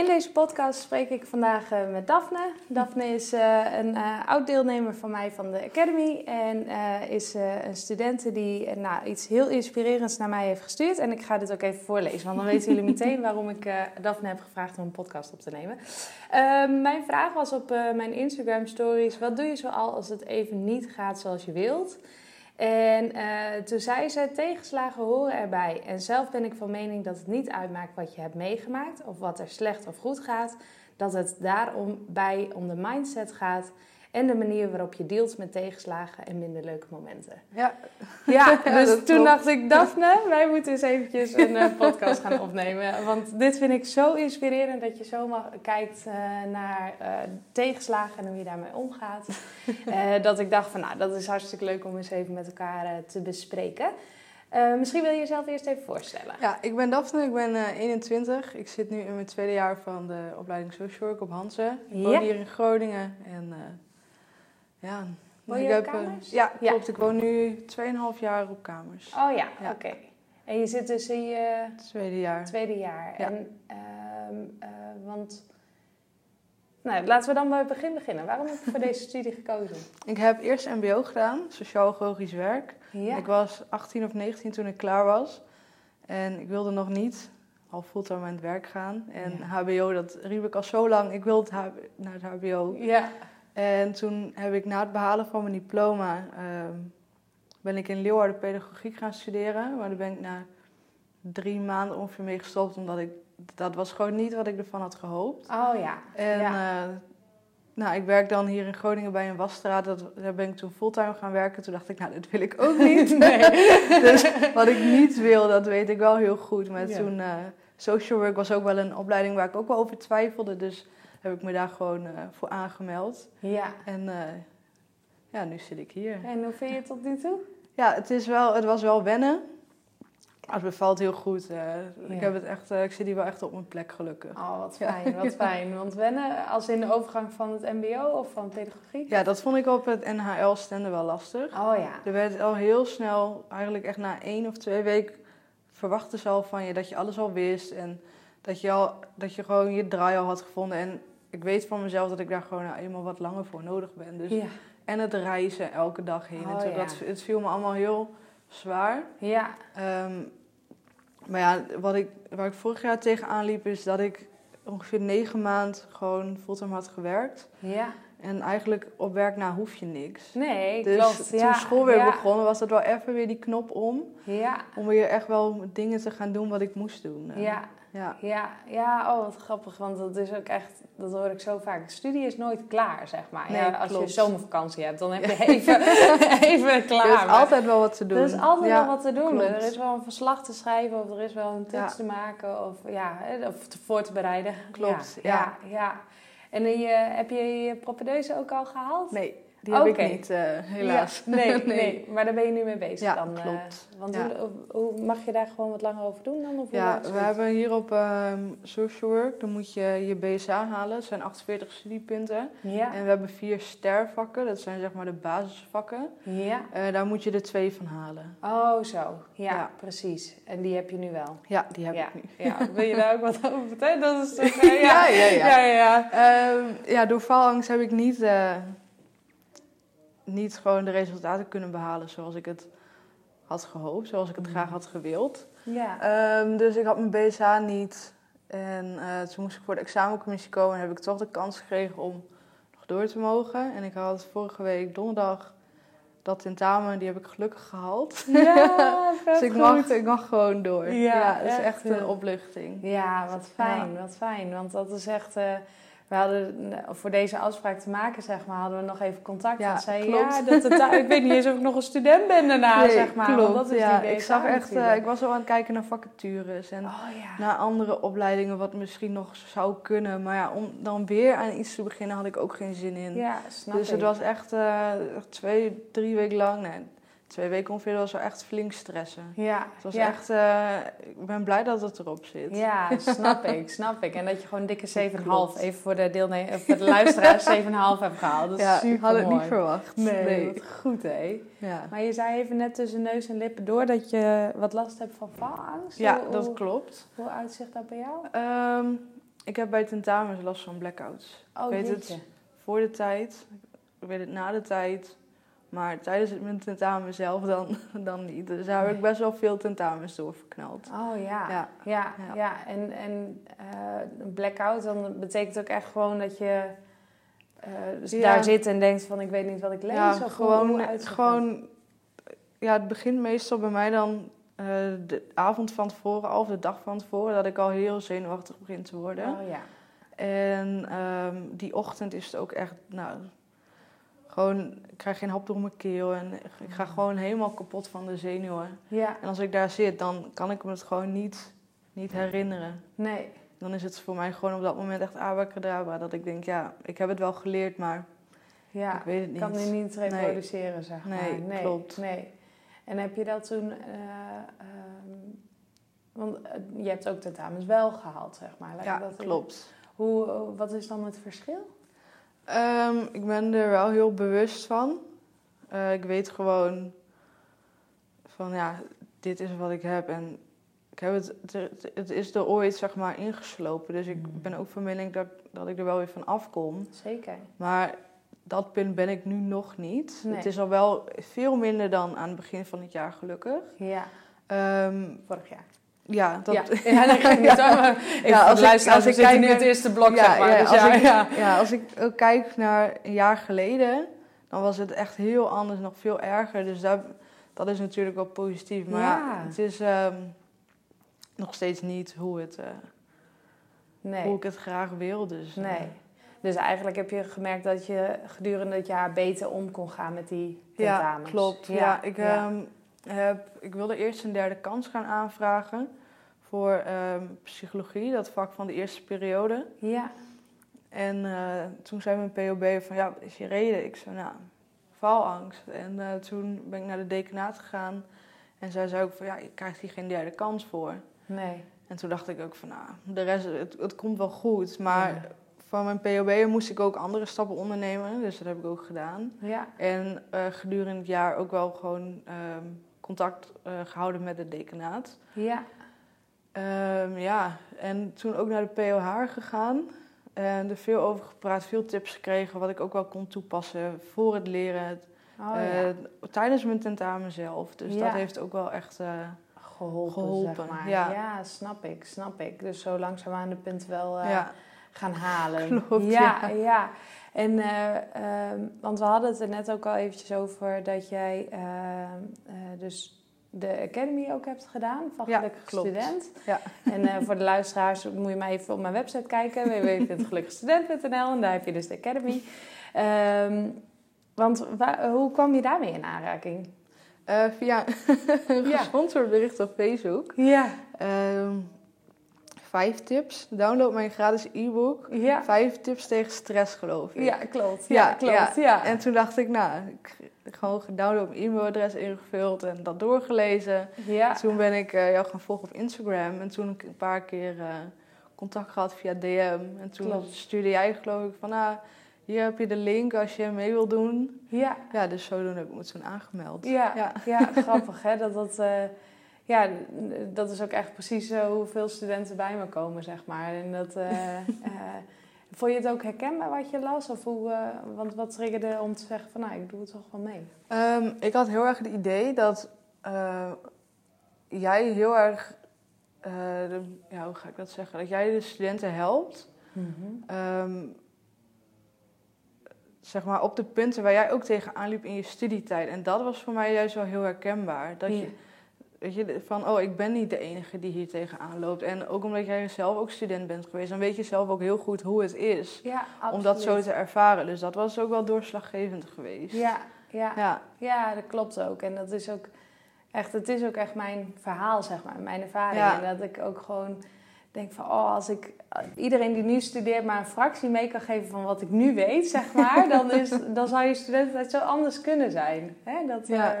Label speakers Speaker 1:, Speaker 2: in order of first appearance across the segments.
Speaker 1: In deze podcast spreek ik vandaag eh, met Daphne. Daphne is eh, een eh, oud deelnemer van mij van de Academy en is een studente die nou, iets heel inspirerends naar mij heeft gestuurd. En ik ga dit ook even voorlezen, want dan weten jullie meteen waarom ik Daphne heb gevraagd om een podcast op te nemen. Ehm, mijn vraag was op mijn Instagram stories, wat doe je zoal als het even niet gaat zoals je wilt? En eh, toen zei ze, tegenslagen horen erbij. En zelf ben ik van mening dat het niet uitmaakt wat je hebt meegemaakt... of wat er slecht of goed gaat. Dat het daarom bij om de mindset gaat... en de manier waarop je dealt met tegenslagen en minder leuke momenten.
Speaker 2: Ja,
Speaker 1: Ja,
Speaker 2: Ja,
Speaker 1: dus toen
Speaker 2: klopt.
Speaker 1: dacht ik, Daphne, wij moeten eens eventjes een eh, podcast gaan opnemen. Want dit vind ik zo inspirerend dat je zo mag, kijkt eh, naar eh, tegenslagen en hoe je daarmee omgaat. Dat ik dacht van, nou, dat is hartstikke leuk om eens even met elkaar te bespreken. Misschien wil je jezelf eerst even voorstellen.
Speaker 2: ja, ik ben Daphne, ik ben eh, 21. Ik zit nu in mijn tweede jaar van de opleiding Social Work op Hansen. Ik woon hier in Groningen en ja...
Speaker 1: Woon
Speaker 2: ik
Speaker 1: je op
Speaker 2: eh,
Speaker 1: kamers?
Speaker 2: ja,
Speaker 1: Ja.
Speaker 2: klopt. Ik woon nu 2,5 jaar op kamers.
Speaker 1: Oh ja,
Speaker 2: Ja.
Speaker 1: oké. En je zit dus in je
Speaker 2: Tweede jaar.
Speaker 1: tweede jaar.
Speaker 2: Ja.
Speaker 1: En, ehm, eh, want... Nou, laten we dan bij het begin beginnen. Waarom heb je voor deze studie gekozen?
Speaker 2: Ik heb eerst mbo gedaan, sociaal-agogisch werk.
Speaker 1: Ja.
Speaker 2: Ik was 18 of 19 toen ik klaar was. En ik wilde nog niet al fulltime aan het werk gaan. En
Speaker 1: Ja.
Speaker 2: hbo, dat riep ik al zo lang. Ik het H- naar het hbo.
Speaker 1: Ja.
Speaker 2: En toen heb ik na het behalen van mijn diploma... ehm, ben ik in Leeuwarden pedagogiek gaan studeren. Maar daar ben ik na drie maanden ongeveer mee gestopt. Omdat ik... Dat was gewoon niet wat ik ervan had gehoopt.
Speaker 1: Oh ja.
Speaker 2: En
Speaker 1: Ja.
Speaker 2: eh, nou, ik werk dan hier in Groningen bij een wasstraat. Dat, daar ben ik toen fulltime gaan werken. Toen dacht ik, nou, dit wil ik ook niet. dus wat ik niet wil, dat weet ik wel heel goed. Maar
Speaker 1: Ja.
Speaker 2: toen, eh, social work was ook wel een opleiding waar ik ook wel over twijfelde. Dus heb ik me daar gewoon eh, voor aangemeld.
Speaker 1: Ja.
Speaker 2: En eh, ja, nu zit ik hier.
Speaker 1: En hoe vind je het tot nu toe?
Speaker 2: Ja, het, is wel, het was wel wennen. Maar het bevalt heel goed. eh.
Speaker 1: Ja.
Speaker 2: ik, heb het echt, ik zit hier wel echt op mijn plek, gelukkig.
Speaker 1: Oh, wat
Speaker 2: Ja.
Speaker 1: fijn, wat fijn. Want wennen, als in de overgang van het mbo of van pedagogiek?
Speaker 2: Ja, dat vond ik op het NHL-stenden wel lastig.
Speaker 1: Oh ja.
Speaker 2: Er werd al heel snel, eigenlijk echt na één of twee weken, verwachten ze al van je dat je alles al wist. En dat je, al, dat je gewoon je draai al had gevonden. En ik weet van mezelf dat ik daar gewoon nou eenmaal wat langer voor nodig ben. Dus,
Speaker 1: Ja.
Speaker 2: En het reizen elke dag heen.
Speaker 1: Oh,
Speaker 2: en zo,
Speaker 1: ja.
Speaker 2: dat, het viel me allemaal heel zwaar.
Speaker 1: Ja.
Speaker 2: Ehm, maar ja, wat ik, waar ik vorig jaar tegenaan liep, is dat ik ongeveer negen maanden gewoon fulltime had gewerkt.
Speaker 1: Ja.
Speaker 2: En eigenlijk op werk na hoef je niks.
Speaker 1: Nee,
Speaker 2: Dus
Speaker 1: klopt.
Speaker 2: toen
Speaker 1: ja.
Speaker 2: school weer
Speaker 1: ja.
Speaker 2: begon, was dat wel even weer die knop om.
Speaker 1: Ja.
Speaker 2: Om weer echt wel dingen te gaan doen wat ik moest doen. Eh,
Speaker 1: Ja.
Speaker 2: ja.
Speaker 1: Ja, ja, oh wat grappig, want dat is ook echt, dat hoor ik zo vaak. De studie is nooit klaar, zeg maar.
Speaker 2: Nee,
Speaker 1: ja, als
Speaker 2: klopt.
Speaker 1: je zomervakantie hebt, dan heb je even, even klaar.
Speaker 2: Er is
Speaker 1: Maar-
Speaker 2: altijd wel wat te doen.
Speaker 1: Er is altijd
Speaker 2: Ja,
Speaker 1: wel wat te doen.
Speaker 2: klopt.
Speaker 1: Er is wel een verslag te schrijven of er is wel een tekst
Speaker 2: Ja.
Speaker 1: te maken of, ja, hè, of te voor te bereiden.
Speaker 2: Klopt,
Speaker 1: Ja,
Speaker 2: ja.
Speaker 1: En je, heb je je propedeuse ook al gehaald?
Speaker 2: Nee, die heb ik niet, eh, helaas.
Speaker 1: Ja, nee, nee, maar daar ben je nu mee bezig
Speaker 2: Ja,
Speaker 1: dan. eh,
Speaker 2: klopt.
Speaker 1: want
Speaker 2: Ja.
Speaker 1: hoe, hoe- mag je daar gewoon wat langer over doen dan? Of
Speaker 2: Ja, we hebben hier op ehm, social work, dan moet je je BSA halen. Dat zijn 48 studiepunten.
Speaker 1: Ja,
Speaker 2: En we hebben vier stervakken, dat zijn zeg maar de basisvakken.
Speaker 1: ja.
Speaker 2: Eh, daar moet je er twee van halen.
Speaker 1: Oh, zo. Ja, precies. En die heb je nu wel.
Speaker 2: Ja, die heb ik nu.
Speaker 1: Ja, wil je daar ook wat over vertellen? Dat is toch,
Speaker 2: Ja, ja, ja.
Speaker 1: ja, ja.
Speaker 2: Ja, door faalangst heb ik niet, niet gewoon de resultaten kunnen behalen zoals ik het had gehoopt, zoals ik het
Speaker 1: Mm.
Speaker 2: graag had gewild.
Speaker 1: Ja.
Speaker 2: Ehm, dus ik had mijn BSA niet. En eh, toen moest ik voor de examencommissie komen en heb ik toch de kans gekregen om nog door te mogen. En ik had vorige week donderdag dat tentamen, die heb ik gelukkig gehaald.
Speaker 1: Ja,
Speaker 2: Dus ik
Speaker 1: goed.
Speaker 2: mag, ik mag gewoon door.
Speaker 1: Ja,
Speaker 2: Ja, dat is
Speaker 1: echt
Speaker 2: echt een
Speaker 1: heel-
Speaker 2: opluchting.
Speaker 1: Ja, wat fijn, wat fijn. Want dat is echt... eh, we hadden eh, voor deze afspraak te maken, zeg maar, hadden we nog even contact.
Speaker 2: Ja, klopt.
Speaker 1: ja, dat ik weet niet eens of ik nog een student ben daarna,
Speaker 2: Nee,
Speaker 1: zeg maar. want
Speaker 2: klopt.
Speaker 1: dat is
Speaker 2: ja, ik zag echt, eh, ik was al aan het kijken naar vacatures en
Speaker 1: Oh ja.
Speaker 2: naar andere opleidingen wat misschien nog zou kunnen. Maar ja, om dan weer aan iets te beginnen had ik ook geen zin in.
Speaker 1: ja, snap
Speaker 2: dus
Speaker 1: ik.
Speaker 2: het was echt eh, twee, drie weken lang, nee, twee weken ongeveer, was wel echt flink stressen.
Speaker 1: Ja,
Speaker 2: Het was
Speaker 1: ja.
Speaker 2: echt, eh, ik ben blij dat het erop zit.
Speaker 1: Ja, snap ik, snap ik. En dat je gewoon dikke 7,5,
Speaker 2: Klopt.
Speaker 1: even voor de, deelne- of voor de luisteraars, 7,5 hebt gehaald. Dat is
Speaker 2: ja,
Speaker 1: super
Speaker 2: had het niet verwacht.
Speaker 1: Nee, wat goed hè.
Speaker 2: Ja,
Speaker 1: Maar je zei even net tussen neus en lippen door dat je wat last hebt van faalangst.
Speaker 2: ja
Speaker 1: Hoe-
Speaker 2: dat klopt.
Speaker 1: Hoe uitzicht dat bij jou?
Speaker 2: Ehm, ik heb bij tentamens last van blackouts.
Speaker 1: Oh,
Speaker 2: weet
Speaker 1: jeetje.
Speaker 2: het voor de tijd, ik weet het na de tijd. Maar tijdens mijn tentamen zelf dan, dan niet. Dus daar heb ik best wel veel tentamens door verknald.
Speaker 1: Oh ja. Ja,
Speaker 2: Ja.
Speaker 1: ja,
Speaker 2: Ja.
Speaker 1: En, en eh, een blackout, dan betekent ook echt gewoon dat je eh, dus
Speaker 2: Ja.
Speaker 1: daar zit en denkt van ik weet niet wat ik lees.
Speaker 2: ja,
Speaker 1: of
Speaker 2: gewoon,
Speaker 1: dat?
Speaker 2: gewoon ja, het begint meestal bij mij dan eh, de avond van tevoren, of de dag van tevoren, dat ik al heel zenuwachtig begin te worden.
Speaker 1: Oh ja.
Speaker 2: En ehm, die ochtend is het ook echt, nou, gewoon, ik krijg geen hap door mijn keel en ik ga gewoon helemaal kapot van de zenuwen.
Speaker 1: Ja,
Speaker 2: En als ik daar zit, dan kan ik me het gewoon niet, niet herinneren.
Speaker 1: nee.
Speaker 2: Dan is het voor mij gewoon op dat moment echt abracadabra. Dat ik denk, ja, ik heb het wel geleerd, maar
Speaker 1: Ja,
Speaker 2: ik weet het
Speaker 1: ik
Speaker 2: niet.
Speaker 1: kan nu niet
Speaker 2: Nee.
Speaker 1: reproduceren, zeg maar.
Speaker 2: Nee, klopt.
Speaker 1: Nee. En heb je dat toen... eh, ehm, want eh, je hebt ook tentamens wel gehaald, zeg maar. Laat
Speaker 2: Ja,
Speaker 1: dat
Speaker 2: klopt.
Speaker 1: Hoe, wat is dan het verschil?
Speaker 2: Ehm, ik ben er wel heel bewust van. Eh, ik weet gewoon van, ja, dit is wat ik heb. En ik heb het, het, het is er ooit, zeg maar, ingeslopen. Dus
Speaker 1: Mm.
Speaker 2: ik ben ook van mening dat, dat ik er wel weer van afkom.
Speaker 1: Zeker.
Speaker 2: Maar dat punt ben ik nu nog niet.
Speaker 1: Nee.
Speaker 2: Het is al wel veel minder dan aan het begin van het jaar, gelukkig.
Speaker 1: Ja,
Speaker 2: Ehm,
Speaker 1: vorig jaar.
Speaker 2: Ja, dat...
Speaker 1: ja, ja dat geeft niet hoor, maar Even
Speaker 2: Ja, als ik- als ik kijk
Speaker 1: nu het eerste blok,
Speaker 2: Ja,
Speaker 1: zeg maar.
Speaker 2: ja,
Speaker 1: dus
Speaker 2: als
Speaker 1: ja,
Speaker 2: ik-
Speaker 1: ja.
Speaker 2: Ja, als ik ook kijk naar een jaar geleden, dan was het echt heel anders, nog veel erger. Dus daar, dat is natuurlijk wel positief. Maar ja,
Speaker 1: Ja.
Speaker 2: het is ehm, nog steeds niet hoe, het, eh, hoe
Speaker 1: Nee,
Speaker 2: ik het graag wil. Dus, eh,
Speaker 1: nee. Dus eigenlijk heb je gemerkt dat je gedurende het jaar beter om kon gaan met die
Speaker 2: ja,
Speaker 1: tentamens.
Speaker 2: klopt. Ja, ik, ehm, heb, ik wilde eerst een derde kans gaan aanvragen voor ehm, psychologie, dat vak van de eerste periode.
Speaker 1: ja.
Speaker 2: En eh, toen zei mijn POB van, ja, wat is je reden? Ik zei, nou, faalangst. En eh, toen ben ik naar de decanaat gegaan. En zij zei ook van, ja, je krijgt hier geen derde kans voor.
Speaker 1: nee.
Speaker 2: En toen dacht ik ook van, nou, de rest, het, het komt wel goed. Maar
Speaker 1: Ja.
Speaker 2: van mijn POB moest ik ook andere stappen ondernemen. Dus dat heb ik ook gedaan.
Speaker 1: Ja,
Speaker 2: En eh, gedurende het jaar ook wel gewoon ehm, contact eh, gehouden met het decanaat.
Speaker 1: ja.
Speaker 2: Ehm, ja, en toen ook naar de POH gegaan. En er veel over gepraat, veel tips gekregen, wat ik ook wel kon toepassen voor het leren.
Speaker 1: Oh
Speaker 2: eh,
Speaker 1: ja.
Speaker 2: tijdens mijn tentamen zelf. Dus
Speaker 1: Ja.
Speaker 2: dat heeft ook wel echt. eh,
Speaker 1: Geholpen,
Speaker 2: geholpen,
Speaker 1: zeg maar.
Speaker 2: ja.
Speaker 1: snap ik, snap ik. Dus zo langzaam aan de punt wel eh, gaan halen.
Speaker 2: Klopt,
Speaker 1: ja,
Speaker 2: ja.
Speaker 1: En, eh, ehm, want we hadden het er net ook al eventjes over dat jij ehm, eh, dus de Academy ook hebt gedaan van Gelukkig. Student.
Speaker 2: Ja.
Speaker 1: En eh, voor de luisteraars moet je maar even op mijn website kijken, www.gelukkigstudent.nl en daar heb je dus de Academy. Ehm, want wa- hoe kwam je daarmee in aanraking?
Speaker 2: Eh, via een gesponsord bericht op Facebook.
Speaker 1: Ja,
Speaker 2: Ehm, vijf tips. Download mijn gratis e-book.
Speaker 1: ja.
Speaker 2: Vijf tips tegen stress, geloof ik.
Speaker 1: Ja, klopt. Ja,
Speaker 2: Ja,
Speaker 1: klopt. Ja.
Speaker 2: En toen dacht ik, nou, ik gewoon gedownload mijn e-mailadres ingevuld en dat doorgelezen.
Speaker 1: ja.
Speaker 2: Toen ben ik eh, jou gaan volgen op Instagram. En toen heb ik een paar keer eh, contact gehad via DM. En toen
Speaker 1: Klopt.
Speaker 2: stuurde jij geloof ik van... Ah, hier heb je de link als je mee wil doen.
Speaker 1: ja.
Speaker 2: Ja, dus zodoende heb ik me toen aangemeld.
Speaker 1: Ja,
Speaker 2: Ja.
Speaker 1: ja. grappig hè. Dat, dat, eh, ja, dat is ook echt precies eh, hoeveel studenten bij me komen, zeg maar. En dat, eh, vond je het ook herkenbaar wat je las? Of hoe, eh, want wat triggerde om te zeggen van nou, ik doe het toch wel mee?
Speaker 2: Ehm, ik had heel erg het idee dat jij heel erg... de- ja, hoe ga ik dat zeggen? Dat jij de studenten helpt... Ehm, zeg maar op de punten waar jij ook tegenaan liep in je studietijd. En dat was voor mij juist wel heel herkenbaar. Dat je, weet je, van oh, ik ben niet de enige die hier tegenaan loopt. En ook omdat jij zelf ook student bent geweest, dan weet je zelf ook heel goed hoe het is
Speaker 1: Ja,
Speaker 2: om dat zo te ervaren. Dus dat was ook wel doorslaggevend geweest.
Speaker 1: Ja, ja.
Speaker 2: Ja,
Speaker 1: Ja, dat klopt ook. En dat is ook echt, het is ook echt mijn verhaal, zeg maar, mijn ervaring.
Speaker 2: Ja.
Speaker 1: En dat ik ook gewoon denk van, oh, als ik iedereen die nu studeert maar een fractie mee kan geven van wat ik nu weet, zeg maar, dan, is, dan zou je studententijd zo anders kunnen zijn. Hè? Dat,
Speaker 2: Ja.
Speaker 1: eh,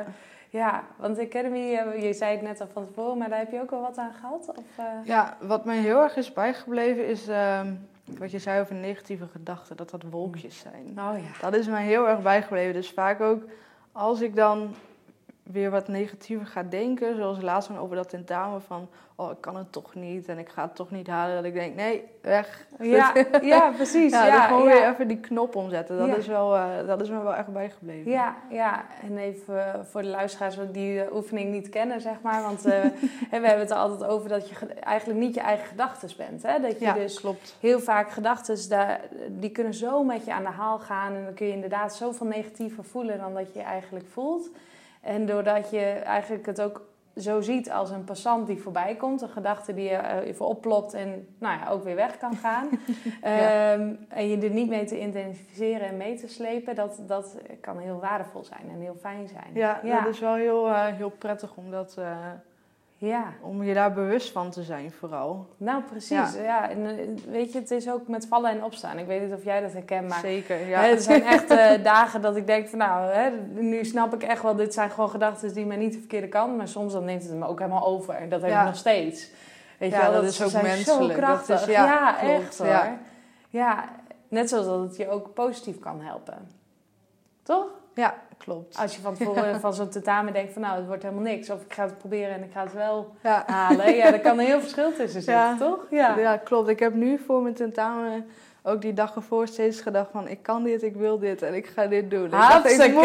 Speaker 1: ja, want de Academy, eh, je zei het net al van tevoren, maar daar heb je ook wel wat aan gehad? Of, eh?
Speaker 2: ja, wat mij heel erg is bijgebleven is ehm, wat je zei over negatieve gedachten, dat dat wolkjes zijn.
Speaker 1: Oh ja.
Speaker 2: Dat is mij heel erg bijgebleven. Dus vaak ook als ik dan weer wat negatiever ga denken, zoals laatst dan over dat tentamen van, oh ik kan het toch niet en ik ga het toch niet halen, dat ik denk, nee, weg.
Speaker 1: Ja, ja, precies.
Speaker 2: Ja,
Speaker 1: Ja,
Speaker 2: dan gewoon
Speaker 1: ja.
Speaker 2: weer even die knop omzetten. Dat,
Speaker 1: Ja.
Speaker 2: is wel, eh, dat is me wel echt bijgebleven.
Speaker 1: Ja, ja, en even eh, voor de luisteraars die oefening niet kennen, zeg maar. Want eh, we hebben het er altijd over dat je ge- eigenlijk niet je eigen gedachten bent. Hè? Dat je
Speaker 2: Ja,
Speaker 1: dus
Speaker 2: klopt.
Speaker 1: heel vaak gedachten, die kunnen zo met je aan de haal gaan. En dan kun je inderdaad zoveel negatiever voelen dan dat je eigenlijk voelt. En doordat je eigenlijk het ook zo ziet als een passant die voorbij komt. Een gedachte die je eh, even oplopt en nou ja, ook weer weg kan gaan. Ehm, en je er niet mee te identificeren en mee te slepen. Dat, dat kan heel waardevol zijn en heel fijn zijn.
Speaker 2: Ja,
Speaker 1: ja.
Speaker 2: dat is wel heel, eh, heel prettig om, dat, eh,
Speaker 1: ja.
Speaker 2: om je daar bewust van te zijn vooral.
Speaker 1: nou precies. Ja. En, eh, weet je, het is ook met vallen en opstaan. Ik weet niet of jij dat herkent, maar...
Speaker 2: Zeker, ja.
Speaker 1: Hè, er zijn echt eh, dagen dat ik denk van nou, hè, nu snap ik echt wel, dit zijn gewoon gedachten die mij niet de verkeerde kant, maar soms dan neemt het me ook helemaal over. En dat heb
Speaker 2: Ja.
Speaker 1: ik nog steeds. Weet je wel,
Speaker 2: dat
Speaker 1: dat
Speaker 2: is ook
Speaker 1: zijn
Speaker 2: menselijk.
Speaker 1: Zo
Speaker 2: Dat
Speaker 1: krachtig.
Speaker 2: is- ja, klopt,
Speaker 1: echt hoor.
Speaker 2: Ja.
Speaker 1: net zoals dat het je ook positief kan helpen. Toch?
Speaker 2: Ja, klopt.
Speaker 1: Als je van tevoren van zo'n tentamen denkt van nou, het wordt helemaal niks. Of ik ga het proberen en ik ga het wel
Speaker 2: Ja.
Speaker 1: halen. Ja, daar kan een heel verschil tussen zitten,
Speaker 2: Ja.
Speaker 1: toch? Ja.
Speaker 2: Ja. klopt. Ik heb nu voor mijn tentamen ook die dag ervoor steeds gedacht van... ik kan dit, ik wil dit en ik ga dit doen. Ik moet-
Speaker 1: Hartstikke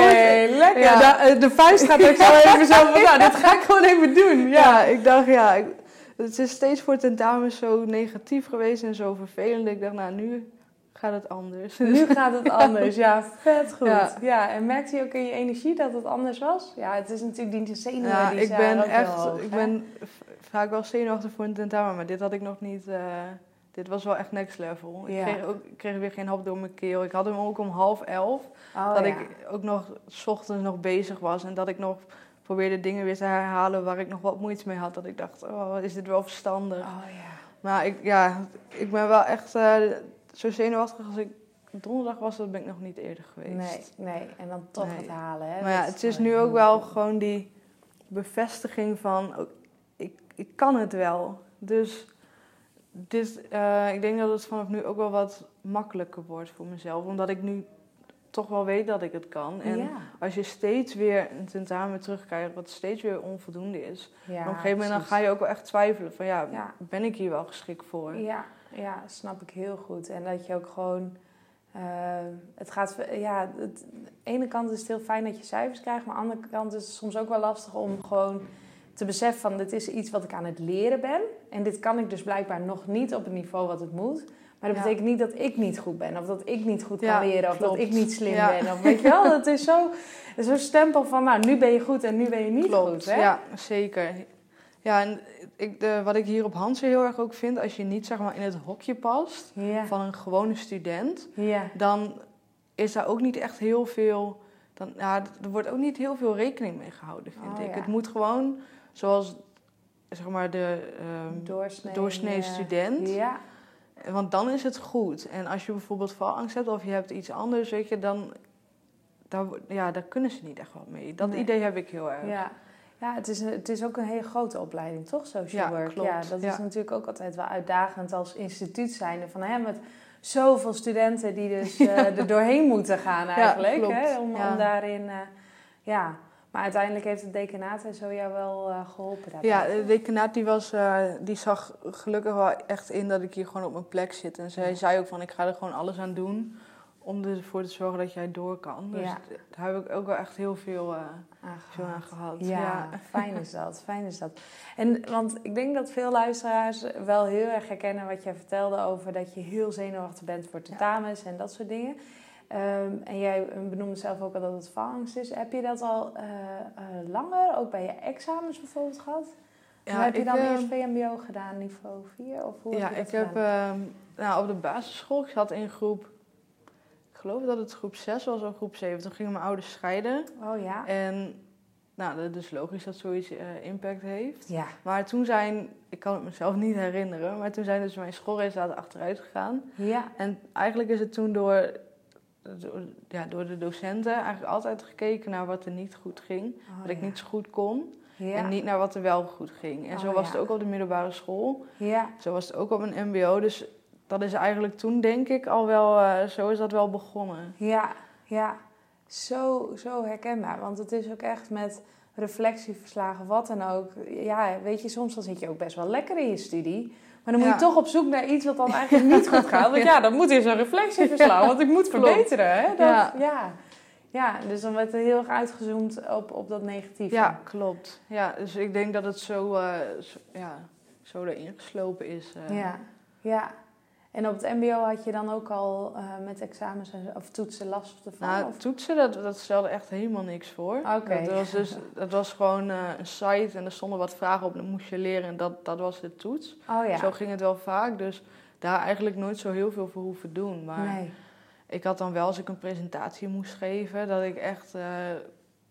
Speaker 1: lekker.
Speaker 2: Ja.
Speaker 1: Eh, de vuist gaat ook zo even zo van, nou, dit ga ik gewoon even doen. Ja.
Speaker 2: Ik dacht ja... ik- het is steeds voor tentamen zo negatief geweest en zo vervelend. Ik dacht, nou, nu gaat het anders.
Speaker 1: Nu gaat het anders. Ja, vet goed. Ja.
Speaker 2: Ja.
Speaker 1: en merkte je ook in je energie dat het anders was? Ja, het is natuurlijk die zenuwen
Speaker 2: Ja,
Speaker 1: die
Speaker 2: ik
Speaker 1: zijn
Speaker 2: ben echt...
Speaker 1: hoog,
Speaker 2: ik
Speaker 1: hè?
Speaker 2: ben vaak wel zenuwachtig voor een tentamen, maar dit had ik nog niet... eh, dit was wel echt next level.
Speaker 1: Ja.
Speaker 2: Ik, kreeg ook, ik kreeg weer geen hap door mijn keel. Ik had hem ook om half elf.
Speaker 1: Oh,
Speaker 2: dat ik ook nog s ochtends nog bezig was en dat ik nog probeerde dingen weer te herhalen waar ik nog wat moeite mee had. Dat ik dacht, oh, is dit wel verstandig?
Speaker 1: Oh ja.
Speaker 2: Maar ik, ja, ik ben wel echt eh, zo zenuwachtig als ik donderdag was, dat ben ik nog niet eerder geweest.
Speaker 1: Nee, nee. En dan toch
Speaker 2: Nee.
Speaker 1: het halen, hè?
Speaker 2: Maar ja, het is nu ook wel gewoon die bevestiging van, oh, ik, ik kan het wel. Dus dit, eh, ik denk dat het vanaf nu ook wel wat makkelijker wordt voor mezelf. Omdat ik nu toch wel weet dat ik het kan. En
Speaker 1: ja.
Speaker 2: als je steeds weer een tentamen terugkrijgt wat steeds weer onvoldoende is.
Speaker 1: ja,
Speaker 2: op een gegeven moment dan ga je ook wel echt twijfelen van ja,
Speaker 1: Ja.
Speaker 2: ben ik hier wel geschikt voor?
Speaker 1: Ja, ja, snap ik heel goed. En dat je ook gewoon. eh, het gaat. Ja, het, aan de ene kant is het heel fijn dat je cijfers krijgt, maar aan de andere kant is het soms ook wel lastig om gewoon te beseffen van dit is iets wat ik aan het leren ben. En dit kan ik dus blijkbaar nog niet op het niveau wat het moet. Maar dat
Speaker 2: Ja.
Speaker 1: betekent niet dat ik niet goed ben, of dat ik niet goed kan
Speaker 2: Ja,
Speaker 1: leren, of dat ik niet slim
Speaker 2: Ja.
Speaker 1: ben. Of weet je wel, het is zo- zo'n stempel van nou, nu ben je goed en nu ben je niet
Speaker 2: Klopt,
Speaker 1: goed. Hè?
Speaker 2: ja, zeker. Ja, en ik, de, wat ik hier op Hansen heel erg ook vind, als je niet zeg maar in het hokje past van een gewone student, dan is daar ook niet echt heel veel. Dan, ja, er wordt ook niet heel veel rekening mee gehouden, vind
Speaker 1: Oh,
Speaker 2: ik.
Speaker 1: ja.
Speaker 2: Het moet gewoon zoals zeg maar de ehm,
Speaker 1: Doorsnee,
Speaker 2: doorsnee student. Want dan is het goed. En als je bijvoorbeeld valangst hebt of je hebt iets anders, weet je, dan. Daar, ja, daar kunnen ze niet echt wat mee. Dat
Speaker 1: Nee.
Speaker 2: idee heb ik heel erg.
Speaker 1: Ja, ja het, is, een- het is ook een hele grote opleiding, toch? Social
Speaker 2: Ja,
Speaker 1: work.
Speaker 2: klopt.
Speaker 1: Ja, dat is
Speaker 2: Ja.
Speaker 1: natuurlijk ook altijd wel uitdagend als instituut zijnde. Van hè, met zoveel studenten die dus eh, er doorheen moeten gaan eigenlijk. hè, om,
Speaker 2: Ja.
Speaker 1: om daarin... eh, ja, maar uiteindelijk heeft het decanaat en zo jou wel eh, geholpen daarbij.
Speaker 2: Ja, de decanaat die, was, die zag gelukkig wel echt in dat ik hier gewoon op mijn plek zit. En zij
Speaker 1: Ja.
Speaker 2: zei ook van, ik ga er gewoon alles aan doen om ervoor te zorgen dat jij door kan. Dus
Speaker 1: Ja.
Speaker 2: daar heb ik ook wel echt heel veel, eh, veel aan gehad.
Speaker 1: Ja, fijn is dat, fijn is dat. En want ik denk dat veel luisteraars wel heel erg herkennen wat jij vertelde over dat je heel zenuwachtig bent voor tentamens en dat soort dingen. Ehm, en jij benoemde zelf ook al dat het valangst is. Heb je dat al uh, uh, langer, ook bij je examens bijvoorbeeld gehad? Ja, heb je dan eerst VMBO gedaan, niveau 4? Of hoe
Speaker 2: ja,
Speaker 1: heb
Speaker 2: ik heb ehm, nou, op de basisschool, ik zat in groep, geloof dat het groep 6 was of groep 7. Toen gingen mijn ouders scheiden.
Speaker 1: Oh ja.
Speaker 2: En nou, dat is logisch dat zoiets impact heeft.
Speaker 1: Ja.
Speaker 2: Maar toen zijn, ik kan het mezelf niet herinneren, maar toen zijn dus mijn schoolresultaten achteruit gegaan.
Speaker 1: Ja.
Speaker 2: En eigenlijk is het toen door ja, door de docenten eigenlijk altijd gekeken naar wat er niet goed ging.
Speaker 1: Oh,
Speaker 2: wat ik niet zo goed kon.
Speaker 1: Ja.
Speaker 2: En niet naar wat er wel goed ging. En
Speaker 1: Oh,
Speaker 2: zo was
Speaker 1: ja.
Speaker 2: het ook op de middelbare school.
Speaker 1: Ja.
Speaker 2: Zo was het ook op een mbo. Dus dat is eigenlijk toen denk ik al wel... eh, zo is dat wel begonnen.
Speaker 1: Ja, ja. Zo, zo herkenbaar. Want het is ook echt met reflectieverslagen, wat dan ook. Ja, weet je, soms dan zit je ook best wel lekker in je studie. Maar dan moet
Speaker 2: Ja.
Speaker 1: je toch op zoek naar iets wat dan eigenlijk niet goed gaat. Want ja, dan moet eerst een reflectieverslag, want ik moet verbeteren. Hè? Dat, ja.
Speaker 2: Ja.
Speaker 1: dus dan werd er heel erg uitgezoomd op, op dat negatieve.
Speaker 2: Ja, klopt. Ja, dus ik denk dat het zo, eh, zo, ja, zo erin geslopen is. eh.
Speaker 1: Ja, ja. En op het mbo had je dan ook al eh, met examens en, of toetsen last ervan?
Speaker 2: Nou,
Speaker 1: of?
Speaker 2: toetsen, dat, dat stelde echt helemaal niks voor.
Speaker 1: Oké.
Speaker 2: Dat was dus, dat was gewoon eh, een site en er stonden wat vragen op en dan moest je leren en dat, dat was de toets.
Speaker 1: Oh ja.
Speaker 2: Zo ging het wel vaak, dus daar eigenlijk nooit zo heel veel voor hoeven doen. Maar
Speaker 1: Nee.
Speaker 2: ik had dan wel, als ik een presentatie moest geven, dat ik echt... eh